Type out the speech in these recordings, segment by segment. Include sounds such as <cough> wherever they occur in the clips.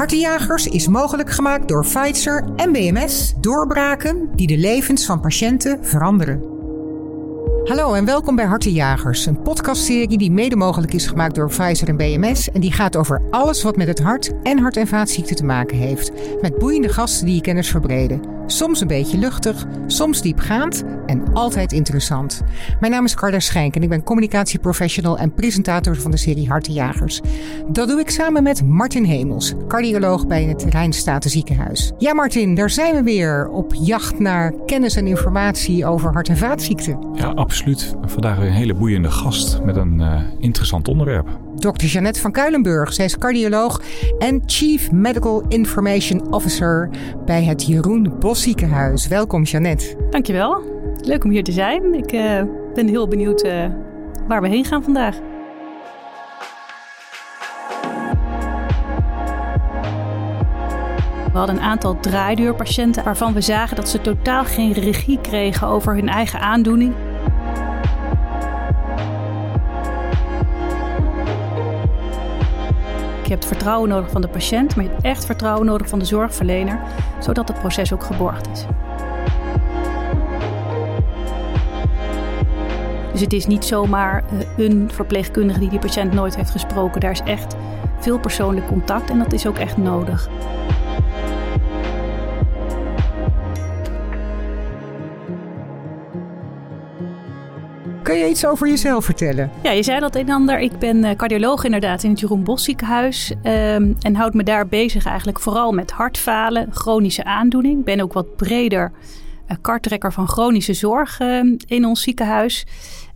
Hartenjagers is mogelijk gemaakt door Pfizer en BMS. Doorbraken die de levens van patiënten veranderen. Hallo en welkom bij Hartenjagers, een podcastserie die mede mogelijk is gemaakt door Pfizer en BMS en die gaat over alles wat met het hart en hart- en vaatziekten te maken heeft. Met boeiende gasten die je kennis verbreden. Soms een beetje luchtig, soms diepgaand en altijd interessant. Mijn naam is Carla Schenk en ik ben communicatieprofessional en presentator van de serie Hartenjagers. Dat doe ik samen met Martin Hemels, cardioloog bij het Rijnstaten Ziekenhuis. Ja Martin, daar zijn we weer op jacht naar kennis en informatie over hart- en vaatziekten. Ja, absoluut. Vandaag weer een hele boeiende gast met een uh, interessant onderwerp. Dr. Jeannette van Kuilenburg. Zij is cardioloog en Chief Medical Information Officer bij het Jeroen Bos Ziekenhuis. Welkom Jeannette. Dankjewel. Leuk om hier te zijn. Ik uh, ben heel benieuwd uh, waar we heen gaan vandaag. We hadden een aantal draaideurpatiënten waarvan we zagen dat ze totaal geen regie kregen over hun eigen aandoening. Je hebt vertrouwen nodig van de patiënt, maar je hebt echt vertrouwen nodig van de zorgverlener, zodat het proces ook geborgd is. Dus het is niet zomaar uh, een verpleegkundige die die patiënt nooit heeft gesproken. Daar is echt veel persoonlijk contact en dat is ook echt nodig. Kun je iets over jezelf vertellen? Ja, je zei dat een en ander. Ik ben cardioloog inderdaad in het Jeroen Bos ziekenhuis. Um, en houd me daar bezig eigenlijk vooral met hartfalen, chronische aandoening. Ben ook wat breder uh, kartrekker van chronische zorg uh, in ons ziekenhuis.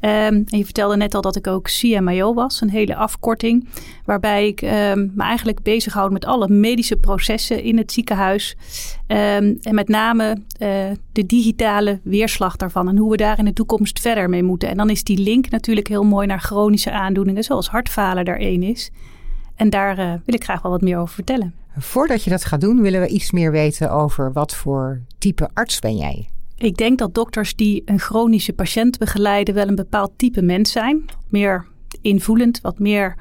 Um, en je vertelde net al dat ik ook CMIO was, een hele afkorting. Waarbij ik um, me eigenlijk bezighoud met alle medische processen in het ziekenhuis. Um, en met name uh, de digitale weerslag daarvan en hoe we daar in de toekomst verder mee moeten. En dan is die link natuurlijk heel mooi naar chronische aandoeningen, zoals hartfalen daar één is. En daar uh, wil ik graag wel wat meer over vertellen. Voordat je dat gaat doen, willen we iets meer weten over wat voor type arts ben jij? Ik denk dat dokters die een chronische patiënt begeleiden wel een bepaald type mens zijn. Meer invoelend, wat meer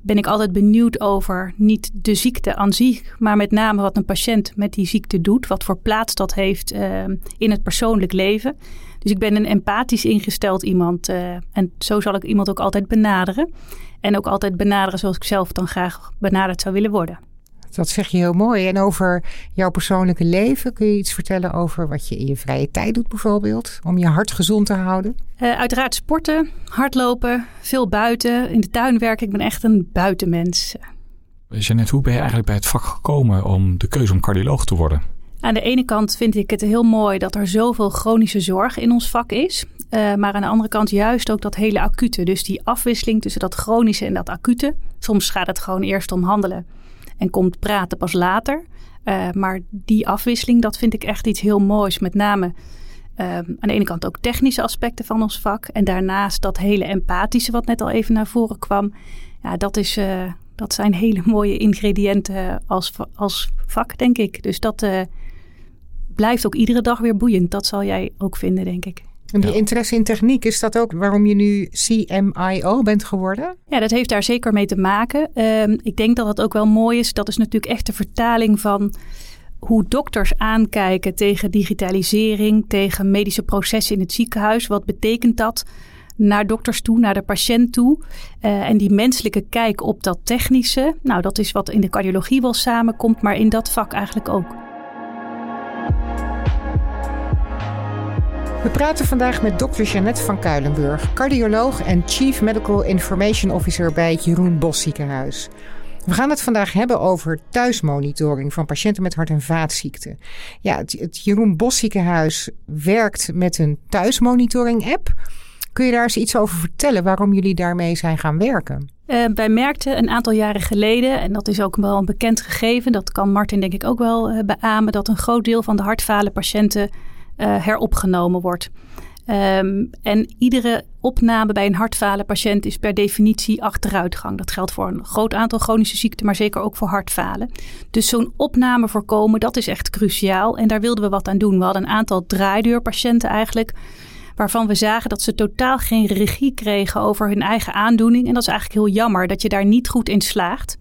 ben ik altijd benieuwd over niet de ziekte aan zich, maar met name wat een patiënt met die ziekte doet, wat voor plaats dat heeft uh, in het persoonlijk leven. Dus ik ben een empathisch ingesteld iemand uh, en zo zal ik iemand ook altijd benaderen. En ook altijd benaderen zoals ik zelf dan graag benaderd zou willen worden. Dat zeg je heel mooi. En over jouw persoonlijke leven, kun je iets vertellen over wat je in je vrije tijd doet bijvoorbeeld? Om je hart gezond te houden? Uh, uiteraard sporten, hardlopen, veel buiten, in de tuin werken. Ik ben echt een buitenmens. Jeannette, hoe ben je eigenlijk bij het vak gekomen om de keuze om cardioloog te worden? Aan de ene kant vind ik het heel mooi dat er zoveel chronische zorg in ons vak is. Uh, maar aan de andere kant juist ook dat hele acute. Dus die afwisseling tussen dat chronische en dat acute. Soms gaat het gewoon eerst om handelen en komt praten pas later. Uh, maar die afwisseling, dat vind ik echt iets heel moois. Met name uh, aan de ene kant ook technische aspecten van ons vak. En daarnaast dat hele empathische wat net al even naar voren kwam. Ja, dat, is, uh, dat zijn hele <laughs> mooie ingrediënten als, als vak, denk ik. Dus dat blijft ook iedere dag weer boeiend. Dat zal jij ook vinden, denk ik. En die ja. interesse in techniek, is dat ook waarom je nu CMIO bent geworden? Ja, dat heeft daar zeker mee te maken. Um, ik denk dat het ook wel mooi is. Dat is natuurlijk echt de vertaling van hoe dokters aankijken tegen digitalisering, tegen medische processen in het ziekenhuis. Wat betekent dat naar dokters toe, naar de patiënt toe? Uh, en die menselijke kijk op dat technische, nou, dat is wat in de cardiologie wel samenkomt, maar in dat vak eigenlijk ook. We praten vandaag met dokter Jeannette van Kuilenburg, cardioloog en Chief Medical Information Officer bij het Jeroen Bos Ziekenhuis. We gaan het vandaag hebben over thuismonitoring van patiënten met hart- en vaatziekten. Ja, het, Jeroen Bos Ziekenhuis werkt met een thuismonitoring-app. Kun je daar eens iets over vertellen waarom jullie daarmee zijn gaan werken? Uh, wij merkten een aantal jaren geleden, en dat is ook wel een bekend gegeven, dat kan Martin denk ik ook wel uh, beamen, dat een groot deel van de hartfalen patiënten uh, heropgenomen wordt. Um, en iedere opname bij een hartfalen patiënt is per definitie achteruitgang. Dat geldt voor een groot aantal chronische ziekten, maar zeker ook voor hartfalen. Dus zo'n opname voorkomen, dat is echt cruciaal. En daar wilden we wat aan doen. We hadden een aantal draaideurpatiënten eigenlijk waarvan we zagen dat ze totaal geen regie kregen over hun eigen aandoening. En dat is eigenlijk heel jammer dat je daar niet goed in slaagt.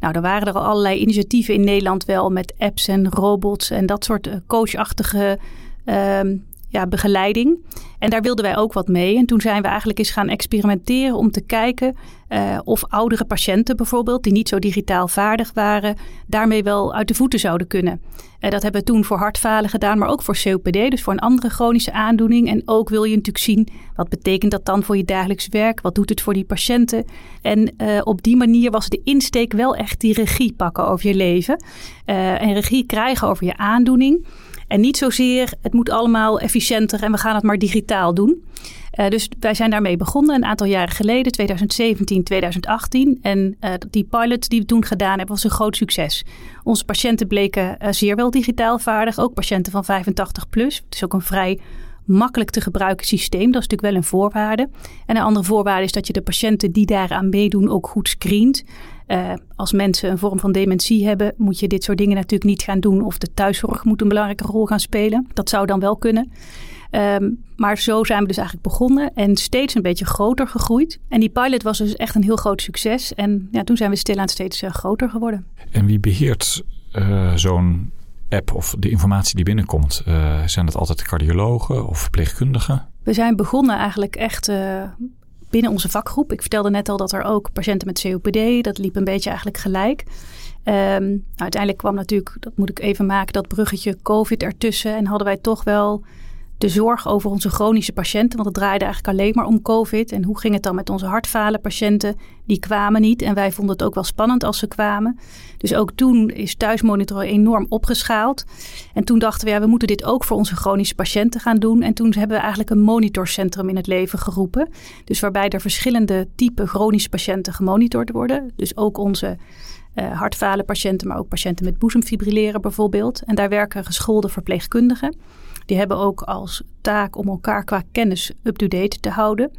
Nou, er waren er al allerlei initiatieven in Nederland wel met apps en robots en dat soort coachachtige um, ja, begeleiding. En daar wilden wij ook wat mee. En toen zijn we eigenlijk eens gaan experimenteren om te kijken uh, of oudere patiënten bijvoorbeeld, die niet zo digitaal vaardig waren, daarmee wel uit de voeten zouden kunnen. Uh, dat hebben we toen voor hartfalen gedaan, maar ook voor COPD, dus voor een andere chronische aandoening. En ook wil je natuurlijk zien, wat betekent dat dan voor je dagelijks werk? Wat doet het voor die patiënten? En uh, op die manier was de insteek wel echt die regie pakken over je leven. en regie krijgen over je aandoening. En niet zozeer, het moet allemaal efficiënter en we gaan het maar digitaal doen. Uh, dus wij zijn daarmee begonnen een aantal jaren geleden, 2017, 2018. En uh, die pilot die we toen gedaan hebben, was een groot succes. Onze patiënten bleken uh, zeer wel digitaal vaardig, ook patiënten van 85 plus. Het is ook een vrij makkelijk te gebruiken systeem. Dat is natuurlijk wel een voorwaarde. En een andere voorwaarde is dat je de patiënten die daaraan meedoen ook goed screent. Uh, als mensen een vorm van dementie hebben, moet je dit soort dingen natuurlijk niet gaan doen. Of de thuiszorg moet een belangrijke rol gaan spelen. Dat zou dan wel kunnen. Um, maar zo zijn we dus eigenlijk begonnen en steeds een beetje groter gegroeid. En die pilot was dus echt een heel groot succes. En ja, toen zijn we stilaan steeds uh, groter geworden. En wie beheert uh, zo'n app of de informatie die binnenkomt? Uh, zijn het altijd cardiologen of verpleegkundigen? We zijn begonnen eigenlijk echt binnen onze vakgroep. Ik vertelde net al dat er ook patiënten met COPD, dat liep een beetje eigenlijk gelijk. Um, nou, uiteindelijk kwam natuurlijk, dat moet ik even maken, dat bruggetje COVID ertussen. En hadden wij toch wel de zorg over onze chronische patiënten. Want het draaide eigenlijk alleen maar om COVID. En hoe ging het dan met onze hartfalen patiënten? Die kwamen niet. En wij vonden het ook wel spannend als ze kwamen. Dus ook toen is thuismonitoren enorm opgeschaald. En toen dachten we, ja, we moeten dit ook voor onze chronische patiënten gaan doen. En toen hebben we eigenlijk een monitorcentrum in het leven geroepen. Dus waarbij er verschillende typen chronische patiënten gemonitord worden. Dus ook onze uh, patiënten, maar ook patiënten met boezemfibrilleren bijvoorbeeld. En daar werken geschoolde verpleegkundigen. Die hebben ook als taak om elkaar qua kennis up-to-date te houden.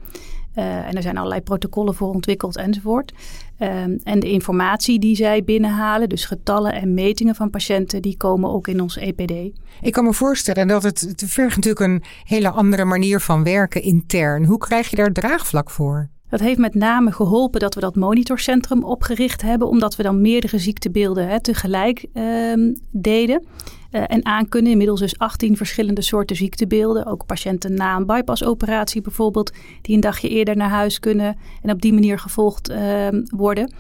Uh, en er zijn allerlei protocollen voor ontwikkeld enzovoort. Um, en de informatie die zij binnenhalen, dus getallen en metingen van patiënten, die komen ook in ons EPD. Ik kan me voorstellen dat het, het vergt natuurlijk een hele andere manier van werken intern. Hoe krijg je daar draagvlak voor? Dat heeft met name geholpen dat we dat monitorcentrum opgericht hebben, omdat we dan meerdere ziektebeelden hè, tegelijk um, deden. Uh, en aankunnen inmiddels dus 18 verschillende soorten ziektebeelden. Ook patiënten na een bypassoperatie bijvoorbeeld, die een dagje eerder naar huis kunnen en op die manier gevolgd uh, worden.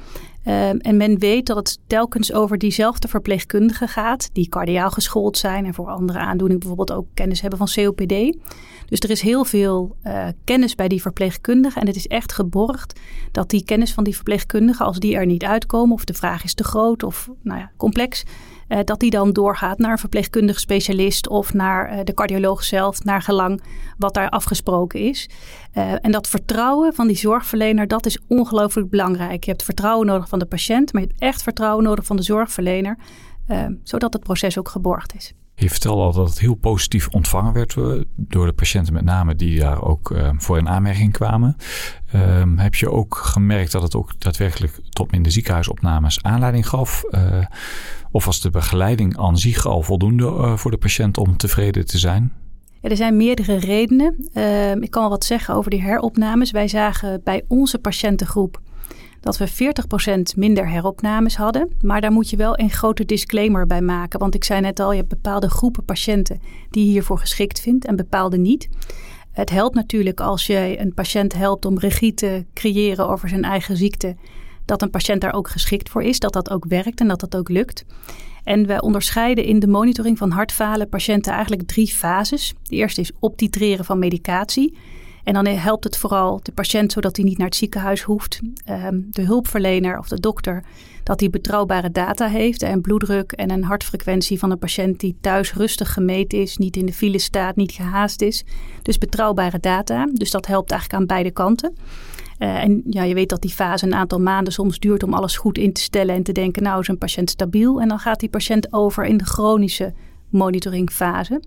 Uh, en men weet dat het telkens over diezelfde verpleegkundigen gaat, die cardiaal geschoold zijn en voor andere aandoeningen bijvoorbeeld ook kennis hebben van COPD. Dus er is heel veel uh, kennis bij die verpleegkundigen. En het is echt geborgd dat die kennis van die verpleegkundigen, als die er niet uitkomen, of de vraag is te groot of nou ja, complex, uh, dat die dan doorgaat naar een verpleegkundige specialist of naar uh, de cardioloog zelf, naar gelang wat daar afgesproken is. en dat vertrouwen van die zorgverlener, dat is ongelooflijk belangrijk. Je hebt vertrouwen nodig van de patiënt, maar je hebt echt vertrouwen nodig van de zorgverlener, zodat het proces ook geborgd is. Je vertelde al dat het heel positief ontvangen werd eh, door de patiënten, met name die daar ook uh, voor in aanmerking kwamen. Uh, heb je ook gemerkt dat het ook daadwerkelijk tot minder ziekenhuisopnames aanleiding gaf? Uh, of was de begeleiding aan zich al voldoende voor de patiënt om tevreden te zijn? Er zijn meerdere redenen. Ehm, ik kan wel wat zeggen over die heropnames. Wij zagen bij onze patiëntengroep dat we 40% minder heropnames hadden. Maar daar moet je wel een grote disclaimer bij maken. Want ik zei net al, je hebt bepaalde groepen patiënten die je hiervoor geschikt vindt en bepaalde niet. Het helpt natuurlijk als je een patiënt helpt om regie te creëren over zijn eigen ziekte. Dat een patiënt daar ook geschikt voor is, dat dat ook werkt en dat dat ook lukt. En we onderscheiden in de monitoring van hartfalen patiënten eigenlijk drie fases. De eerste is optitreren van medicatie. En dan helpt het vooral de patiënt zodat hij niet naar het ziekenhuis hoeft. Um, de hulpverlener of de dokter dat hij betrouwbare data heeft. En bloeddruk en een hartfrequentie van een patiënt die thuis rustig gemeten is. Niet in de file staat, niet gehaast is. Dus betrouwbare data. Dus dat helpt eigenlijk aan beide kanten. Uh, en ja, je weet dat die fase een aantal maanden soms duurt om alles goed in te stellen en te denken, nou is een patiënt stabiel. En dan gaat die patiënt over in de chronische monitoringfase.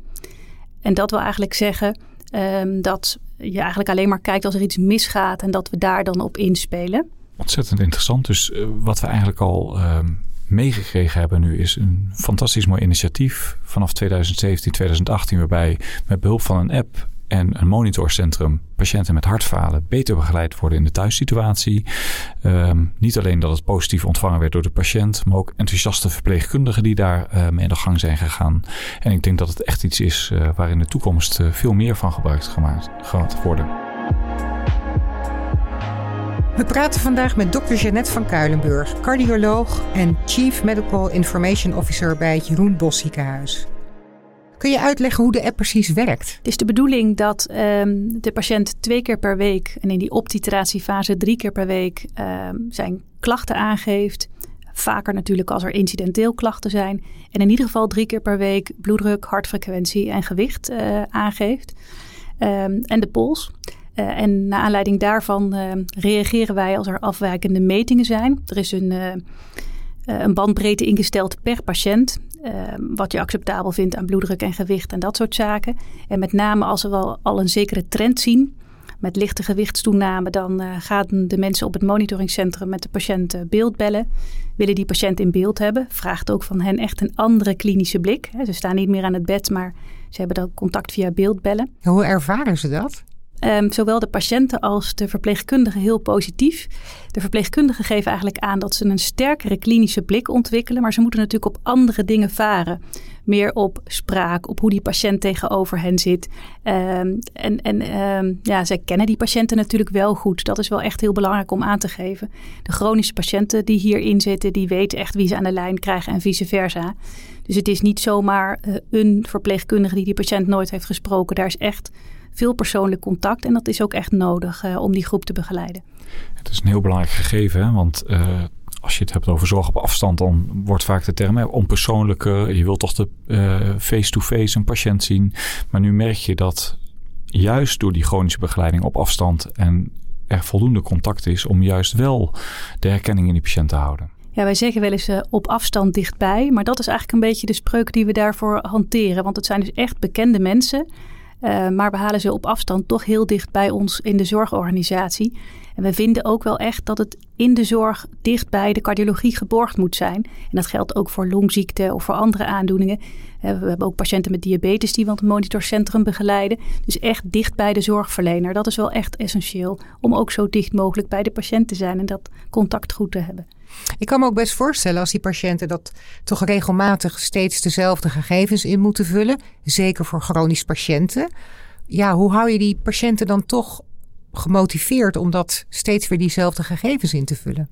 En dat wil eigenlijk zeggen um, dat je eigenlijk alleen maar kijkt als er iets misgaat en dat we daar dan op inspelen. Ontzettend interessant. Dus uh, wat we eigenlijk al uh, meegekregen hebben nu is een fantastisch mooi initiatief vanaf 2017, 2018, waarbij met behulp van een app en een monitorcentrum patiënten met hartfalen beter begeleid worden in de thuissituatie. Ehm, niet alleen dat het positief ontvangen werd door de patiënt, maar ook enthousiaste verpleegkundigen die daar in de gang zijn gegaan. En ik denk dat het echt iets is uh, waar in de toekomst uh, veel meer van gebruikt gemaakt gaat worden. We praten vandaag met dokter Jeannette van Kuilenburg, cardioloog en Chief Medical Information Officer bij het Jeroen Bos ziekenhuis. Kun je uitleggen hoe de app precies werkt? Het is de bedoeling dat um, de patiënt twee keer per week en in die optitratiefase drie keer per week um, zijn klachten aangeeft. Vaker natuurlijk als er incidenteel klachten zijn. En in ieder geval drie keer per week bloeddruk, hartfrequentie en gewicht uh, aangeeft. Um, en de pols. Uh, en naar aanleiding daarvan reageren wij als er afwijkende metingen zijn. Er is een, uh, een bandbreedte ingesteld per patiënt. Wat je acceptabel vindt aan bloeddruk en gewicht en dat soort zaken. En met name als we wel al een zekere trend zien. Met lichte gewichtstoename, dan gaan de mensen op het monitoringcentrum met de patiënt beeld bellen. Willen die patiënt in beeld hebben. Vraagt ook van hen echt een andere klinische blik. Ze staan niet meer aan het bed, maar ze hebben dan contact via beeldbellen. Hoe ervaren ze dat? Um, zowel de patiënten als de verpleegkundigen heel positief. De verpleegkundigen geven eigenlijk aan dat ze een sterkere klinische blik ontwikkelen, maar ze moeten natuurlijk op andere dingen varen. Meer op spraak, op hoe die patiënt tegenover hen zit. Um, en en um, ja, zij kennen die patiënten natuurlijk wel goed. Dat is wel echt heel belangrijk om aan te geven. De chronische patiënten die hierin zitten, die weten echt wie ze aan de lijn krijgen en vice versa. Dus het is niet zomaar uh, een verpleegkundige die die patiënt nooit heeft gesproken. Daar is echt veel persoonlijk contact. En dat is ook echt nodig uh, om die groep te begeleiden. Het is een heel belangrijk gegeven, hè? want uh, als je het hebt over zorg op afstand, dan wordt vaak de term hè, onpersoonlijke. Je wilt toch de face-to-face -face een patiënt zien. Maar nu merk je dat juist door die chronische begeleiding op afstand en er voldoende contact is om juist wel de herkenning in die patiënt te houden. Ja, wij zeggen wel eens uh, op afstand dichtbij. Maar dat is eigenlijk een beetje de spreuk die we daarvoor hanteren. Want het zijn dus echt bekende mensen. Uh, maar we halen ze op afstand toch heel dicht bij ons in de zorgorganisatie. En we vinden ook wel echt dat het in de zorg dicht bij de cardiologie geborgd moet zijn. En dat geldt ook voor longziekte of voor andere aandoeningen. Uh, we hebben ook patiënten met diabetes die we het monitorcentrum begeleiden. Dus echt dicht bij de zorgverlener. Dat is wel echt essentieel om ook zo dicht mogelijk bij de patiënt te zijn en dat contact goed te hebben. Ik kan me ook best voorstellen als die patiënten dat toch regelmatig steeds dezelfde gegevens in moeten vullen. Zeker voor chronisch patiënten. Ja, hoe hou je die patiënten dan toch gemotiveerd om dat steeds weer diezelfde gegevens in te vullen?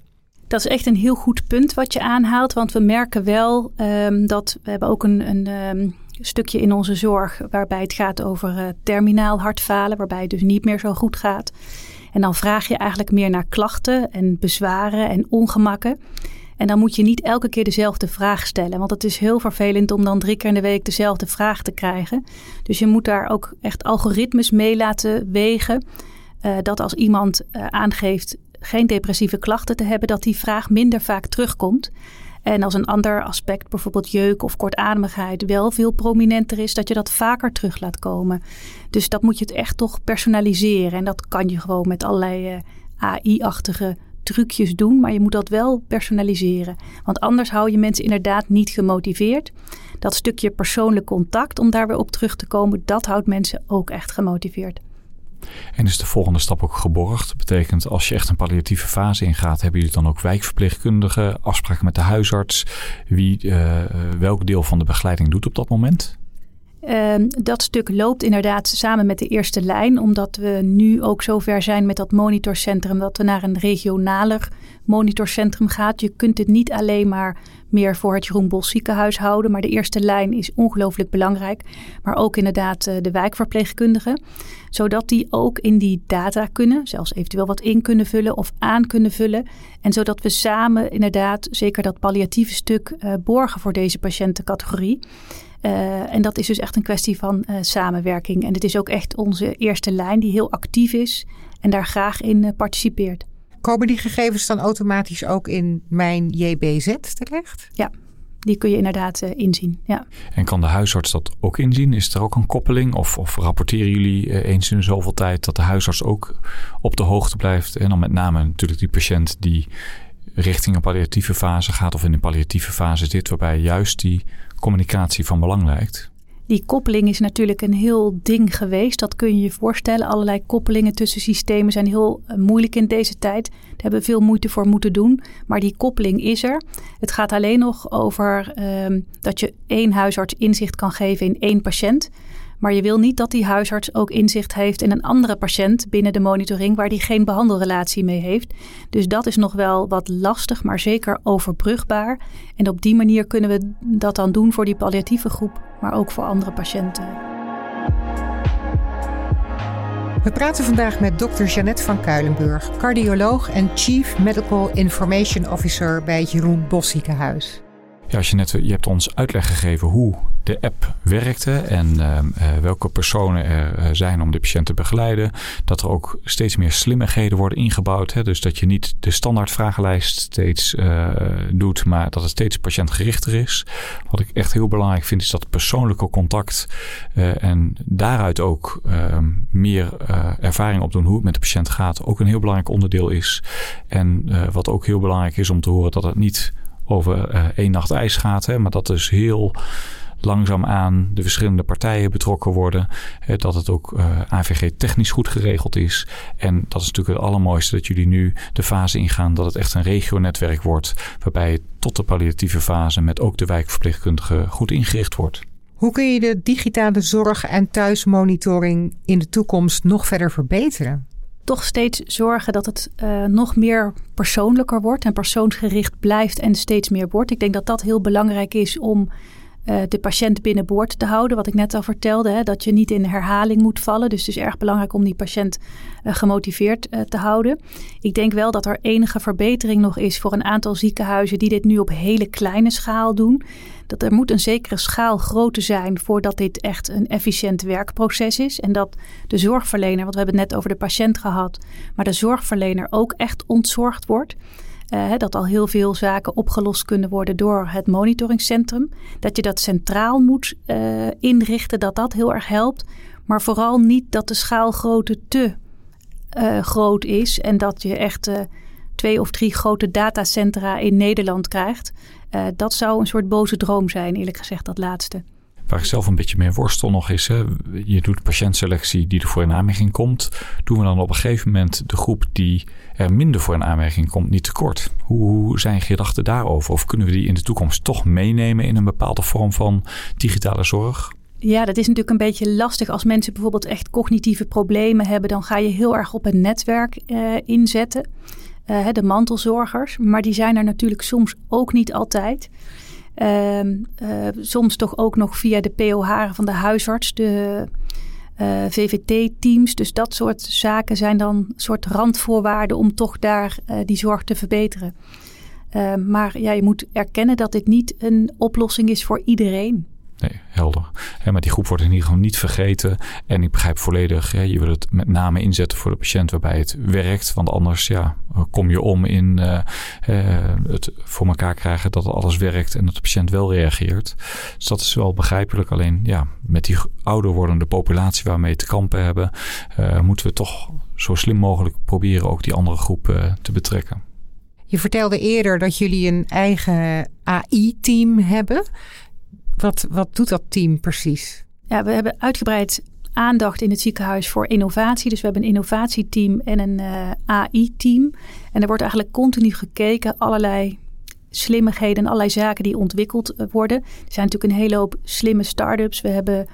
Dat is echt een heel goed punt wat je aanhaalt. Want we merken wel um, dat we hebben ook een, een um, stukje in onze zorg waarbij het gaat over uh, terminaal hartfalen, waarbij het dus niet meer zo goed gaat. En dan vraag je eigenlijk meer naar klachten en bezwaren en ongemakken. En dan moet je niet elke keer dezelfde vraag stellen. Want het is heel vervelend om dan drie keer in de week dezelfde vraag te krijgen. Dus je moet daar ook echt algoritmes mee laten wegen. Uh, dat als iemand uh, aangeeft geen depressieve klachten te hebben, dat die vraag minder vaak terugkomt. En als een ander aspect, bijvoorbeeld jeuk of kortademigheid, wel veel prominenter is, dat je dat vaker terug laat komen. Dus dat moet je het echt toch personaliseren. En dat kan je gewoon met allerlei uh, AI-achtige trucjes doen, maar je moet dat wel personaliseren. Want anders hou je mensen inderdaad niet gemotiveerd. Dat stukje persoonlijk contact, om daar weer op terug te komen, dat houdt mensen ook echt gemotiveerd. En is de volgende stap ook geborgd? Betekent als je echt een palliatieve fase ingaat, hebben jullie dan ook wijkverpleegkundigen, afspraken met de huisarts, wie uh, welk deel van de begeleiding doet op dat moment? Uh, dat stuk loopt inderdaad samen met de eerste lijn, omdat we nu ook zover zijn met dat monitorcentrum dat we naar een regionaler monitorcentrum gaat. Je kunt het niet alleen maar meer voor het Jeroen Bos ziekenhuis houden, maar de eerste lijn is ongelooflijk belangrijk. Maar ook inderdaad uh, de wijkverpleegkundigen, zodat die ook in die data kunnen, zelfs eventueel wat in kunnen vullen of aan kunnen vullen. En zodat we samen inderdaad zeker dat palliatieve stuk uh, borgen voor deze patiëntencategorie. Uh, en dat is dus echt een kwestie van uh, samenwerking. En het is ook echt onze eerste lijn die heel actief is en daar graag in uh, participeert. Komen die gegevens dan automatisch ook in mijn JBZ terecht? Ja, die kun je inderdaad inzien. Ja. En kan de huisarts dat ook inzien? Is er ook een koppeling? Of, of rapporteren jullie eens in zoveel tijd dat de huisarts ook op de hoogte blijft? En dan met name natuurlijk die patiënt die richting een palliatieve fase gaat of in een palliatieve fase zit, waarbij juist die communicatie van belang lijkt? Die koppeling is natuurlijk een heel ding geweest. Dat kun je je voorstellen. Allerlei koppelingen tussen systemen zijn heel eh, moeilijk in deze tijd. Daar hebben we veel moeite voor moeten doen. Maar die koppeling is er. Het gaat alleen nog over ehm, dat je één huisarts inzicht kan geven in één patiënt. Maar je wil niet dat die huisarts ook inzicht heeft in een andere patiënt binnen de monitoring waar die geen behandelrelatie mee heeft. Dus dat is nog wel wat lastig, maar zeker overbrugbaar. En op die manier kunnen we dat dan doen voor die palliatieve groep, maar ook voor andere patiënten. We praten vandaag met dokter Jeannette van Kuilenburg, cardioloog en Chief Medical Information Officer bij Jeroen Bos ziekenhuis. Ja, Jeannette, je hebt ons uitleg gegeven hoe de app werkte en uh, welke personen er eh, zijn om de patiënt te begeleiden. Dat er ook steeds meer slimmigheden worden ingebouwd. Hè? Dus dat je niet de standaard vragenlijst steeds uh, doet, maar dat het steeds patiëntgerichter is. Wat ik echt heel belangrijk vind, is dat persoonlijke contact en daaruit ook ehm, meer ervaring opdoen hoe het met de patiënt gaat, ook een heel belangrijk onderdeel is. En wat ook heel belangrijk is om te horen dat het niet over één nacht ijs gaat, hè, maar dat dus heel langzaamaan de verschillende partijen betrokken worden. dat het ook uh, eh, AVG technisch goed geregeld is. En dat is natuurlijk het allermooiste dat jullie nu de fase ingaan dat het echt een regionetwerk wordt. Waarbij het tot de palliatieve fase met ook de wijkverpleegkundige goed ingericht wordt. Hoe kun je de digitale zorg en thuismonitoring in de toekomst nog verder verbeteren? Toch steeds zorgen dat het uh, nog meer persoonlijker wordt en persoonsgericht blijft en steeds meer wordt. Ik denk dat dat heel belangrijk is om uh, de patiënt binnenboord te houden. Wat ik net al vertelde, hè, dat je niet in herhaling moet vallen. Dus het is erg belangrijk om die patiënt uh, gemotiveerd uh, te houden. Ik denk wel dat er enige verbetering nog is voor een aantal ziekenhuizen die dit nu op hele kleine schaal doen. Dat er moet een zekere schaalgrootte zijn voordat dit echt een efficiënt werkproces is. En dat de zorgverlener, want we hebben het net over de patiënt gehad, maar de zorgverlener ook echt ontzorgd wordt. Uh, dat al heel veel zaken opgelost kunnen worden door het monitoringcentrum. Dat je dat centraal moet uh, inrichten, dat dat heel erg helpt. Maar vooral niet dat de schaalgrootte te uh, groot is en dat je echt twee of drie grote datacentra in Nederland krijgt. dat zou een soort boze droom zijn, eerlijk gezegd, dat laatste. Waar ik zelf een beetje mee worstel nog is, hè, je doet patiëntselectie die er voor in aanmerking komt. Doen we dan op een gegeven moment de groep die er minder voor in aanmerking komt niet tekort? Hoe zijn gedachten daarover? Of kunnen we die in de toekomst toch meenemen in een bepaalde vorm van digitale zorg? Ja, dat is natuurlijk een beetje lastig. Als mensen bijvoorbeeld echt cognitieve problemen hebben, dan ga je heel erg op een netwerk uh, inzetten. Uh, de mantelzorgers. Maar die zijn er natuurlijk soms ook niet altijd. Uh, soms toch ook nog via de POH van de huisarts, de eh, VVT-teams. Dus dat soort zaken zijn dan soort randvoorwaarden om toch daar uh, die zorg te verbeteren. Uh, maar ja, je moet erkennen dat dit niet een oplossing is voor iedereen. Nee, helder. Maar die groep wordt in ieder geval niet vergeten. En ik begrijp volledig, je wil het met name inzetten voor de patiënt waarbij het werkt. Want anders ja, kom je om in uh, het voor elkaar krijgen dat alles werkt en dat de patiënt wel reageert. Dus dat is wel begrijpelijk. Alleen ja, met die ouder wordende populatie waarmee te kampen hebben, uh, moeten we toch zo slim mogelijk proberen ook die andere groep te betrekken. Je vertelde eerder dat jullie een eigen AI-team hebben. Wat, wat doet dat team precies? Ja, we hebben uitgebreid aandacht in het ziekenhuis voor innovatie. Dus we hebben een innovatieteam en een eh, AI-team. En er wordt eigenlijk continu gekeken, allerlei slimmigheden en allerlei zaken die ontwikkeld eh, worden. Er zijn natuurlijk een hele hoop slimme start-ups. We hebben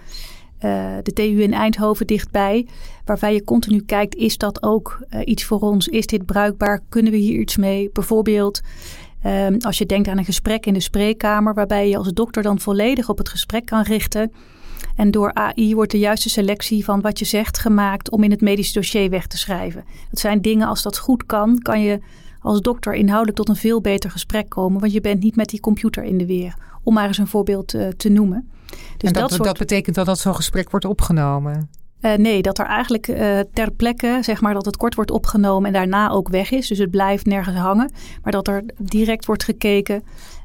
uh, de TU in Eindhoven dichtbij, waarbij je continu kijkt, is dat ook iets voor ons? Is dit bruikbaar? Kunnen we hier iets mee? Bijvoorbeeld Um, als je denkt aan een gesprek in de spreekkamer, waarbij je als dokter dan volledig op het gesprek kan richten. En door AI wordt de juiste selectie van wat je zegt gemaakt om in het medisch dossier weg te schrijven. Dat zijn dingen, als dat goed kan, kan je als dokter inhoudelijk tot een veel beter gesprek komen. Want je bent niet met die computer in de weer. Om maar eens een voorbeeld uh, te noemen. Dus en dat, dat, dat betekent dat dat zo'n gesprek wordt opgenomen? Uh, nee, dat er eigenlijk uh, ter plekke, zeg maar, dat het kort wordt opgenomen en daarna ook weg is. Dus het blijft nergens hangen. Maar dat er direct wordt gekeken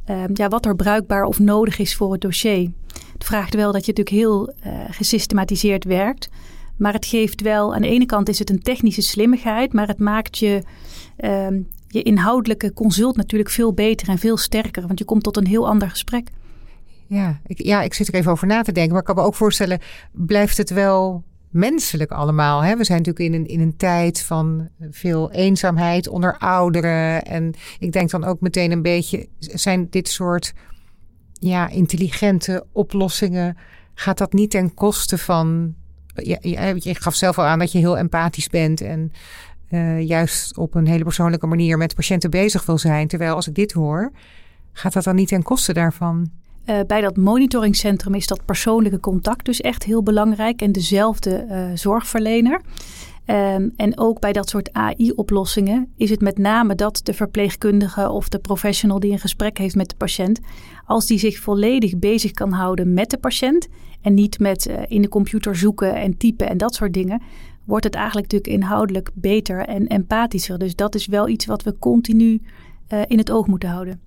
uh, ja, wat er bruikbaar of nodig is voor het dossier. Het vraagt wel dat je natuurlijk heel uh, gesystematiseerd werkt. Maar het geeft wel, aan de ene kant is het een technische slimmigheid, maar het maakt je, ehm, je inhoudelijke consult natuurlijk veel beter en veel sterker. Want je komt tot een heel ander gesprek. Ja ik, ja, ik zit er even over na te denken. Maar ik kan me ook voorstellen, blijft het wel menselijk allemaal? Hè? We zijn natuurlijk in een, in een tijd van veel eenzaamheid onder ouderen. En ik denk dan ook meteen een beetje, zijn dit soort ja, intelligente oplossingen, gaat dat niet ten koste van... Je gaf zelf al aan dat je heel empathisch bent en uh, juist op een hele persoonlijke manier met patiënten bezig wil zijn. Terwijl als ik dit hoor, gaat dat dan niet ten koste daarvan? Uh, bij dat monitoringcentrum is dat persoonlijke contact dus echt heel belangrijk en dezelfde uh, zorgverlener. Um, en ook bij dat soort AI-oplossingen is het met name dat de verpleegkundige of de professional die een gesprek heeft met de patiënt, als die zich volledig bezig kan houden met de patiënt en niet met uh, in de computer zoeken en typen en dat soort dingen, wordt het eigenlijk natuurlijk inhoudelijk beter en empathischer. Dus dat is wel iets wat we continu in het oog moeten houden.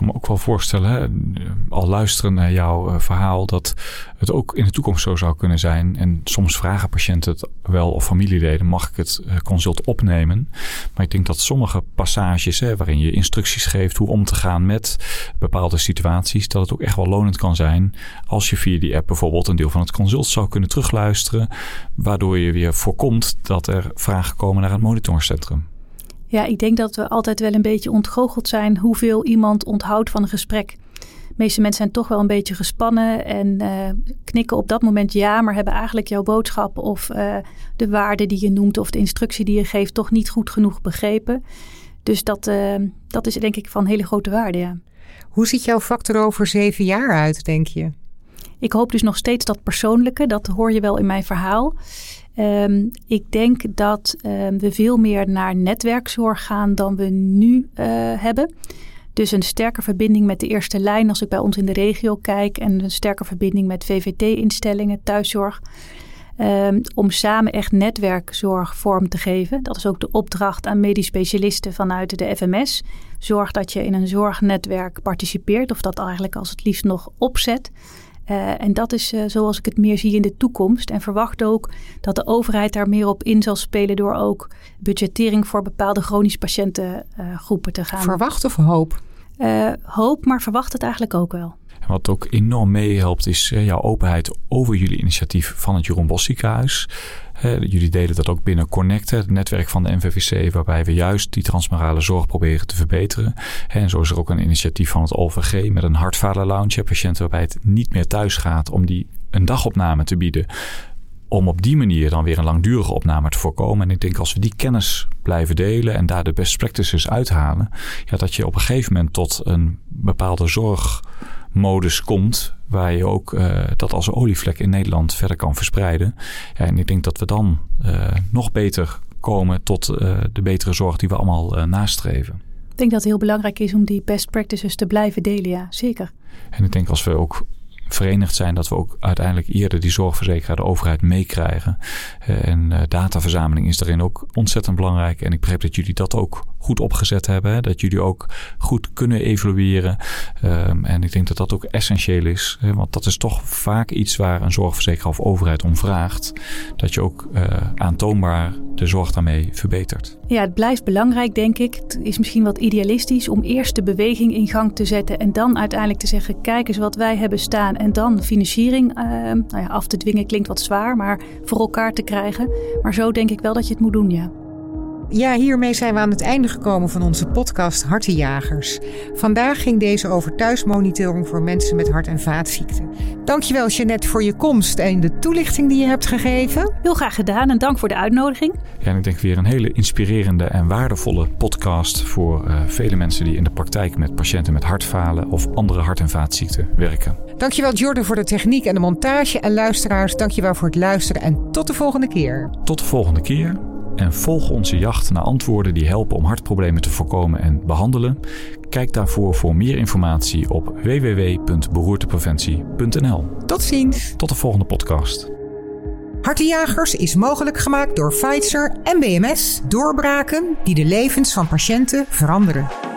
Kan me ook wel voorstellen, al luisteren naar jouw uh, verhaal, dat het ook in de toekomst zo zou kunnen zijn. En soms vragen patiënten het wel of familieleden, mag ik het uh, consult opnemen? Maar ik denk dat sommige passages, hè, waarin je instructies geeft hoe om te gaan met bepaalde situaties, dat het ook echt wel lonend kan zijn als je via die app bijvoorbeeld een deel van het consult zou kunnen terugluisteren, waardoor je weer voorkomt dat er vragen komen naar het monitoringcentrum. Ja, ik denk dat we altijd wel een beetje ontgoocheld zijn hoeveel iemand onthoudt van een gesprek. De meeste mensen zijn toch wel een beetje gespannen en uh, knikken op dat moment ja, maar hebben eigenlijk jouw boodschap of uh, de waarde die je noemt of de instructie die je geeft toch niet goed genoeg begrepen. Dus dat, uh, dat is denk ik van hele grote waarde, ja. Hoe ziet jouw factor over zeven jaar uit, denk je? Ik hoop dus nog steeds dat persoonlijke, dat hoor je wel in mijn verhaal. Um, ik denk dat um, we veel meer naar netwerkzorg gaan dan we nu uh, hebben. Dus een sterke verbinding met de eerste lijn als ik bij ons in de regio kijk. En een sterke verbinding met VVT-instellingen, thuiszorg. Um, om samen echt netwerkzorg vorm te geven. Dat is ook de opdracht aan medisch specialisten vanuit de FMS. Zorg dat je in een zorgnetwerk participeert of dat eigenlijk als het liefst nog opzet. Uh, en dat is uh, zoals ik het meer zie in de toekomst. En verwacht ook dat de overheid daar meer op in zal spelen door ook budgettering voor bepaalde chronisch patiëntengroepen uh, te gaan. Verwacht of hoop? hoop, maar verwacht het eigenlijk ook wel. Wat ook enorm meehelpt is jouw openheid over jullie initiatief van het Jeroen Bos ziekenhuis. jullie delen dat ook binnen Connect, het netwerk van de NVVC, waarbij we juist die transmorale zorg proberen te verbeteren. En zo is er ook een initiatief van het OVG met een hartvader lounge, patiënten waarbij het niet meer thuis gaat om die een dagopname te bieden. Om op die manier dan weer een langdurige opname te voorkomen. En ik denk als we die kennis blijven delen en daar de best practices uithalen, ja, dat je op een gegeven moment tot een bepaalde zorg modus komt. Waar je ook uh, dat als olievlek in Nederland verder kan verspreiden. Ja, en ik denk dat we dan uh, nog beter komen tot uh, de betere zorg die we allemaal nastreven. Ik denk dat het heel belangrijk is om die best practices te blijven delen, ja, zeker. En ik denk als we ook verenigd zijn dat we ook uiteindelijk eerder die zorgverzekeraar de overheid meekrijgen. En dataverzameling is daarin ook ontzettend belangrijk. En ik begrijp dat jullie dat ook goed opgezet hebben. Hè? Dat jullie ook goed kunnen evalueren. Um, en ik denk dat dat ook essentieel is. Hè? Want dat is toch vaak iets waar een zorgverzekeraar of overheid om vraagt. Dat je ook uh, aantoonbaar de zorg daarmee verbetert. Ja, het blijft belangrijk, denk ik. Het is misschien wat idealistisch om eerst de beweging in gang te zetten. En dan uiteindelijk te zeggen: kijk eens wat wij hebben staan. En dan financiering uh, nou ja, af te dwingen klinkt wat zwaar, maar voor elkaar te krijgen. Maar zo denk ik wel dat je het moet doen, ja. Ja, hiermee zijn we aan het einde gekomen van onze podcast Hartenjagers. Vandaag ging deze over thuismonitoring voor mensen met hart- en vaatziekten. Dankjewel Jeannette voor je komst en de toelichting die je hebt gegeven. Heel graag gedaan en dank voor de uitnodiging. Ja, en ik denk weer een hele inspirerende en waardevolle podcast voor uh, vele mensen die in de praktijk met patiënten met hartfalen of andere hart- en vaatziekten werken. Dankjewel Jordan voor de techniek en de montage en luisteraars, dankjewel voor het luisteren en tot de volgende keer. Tot de volgende keer en volg onze jacht naar antwoorden die helpen om hartproblemen te voorkomen en behandelen. Kijk daarvoor voor meer informatie op www.beroertepreventie.nl. Tot ziens. Tot de volgende podcast. Hartenjagers is mogelijk gemaakt door Pfizer en BMS. Doorbraken die de levens van patiënten veranderen.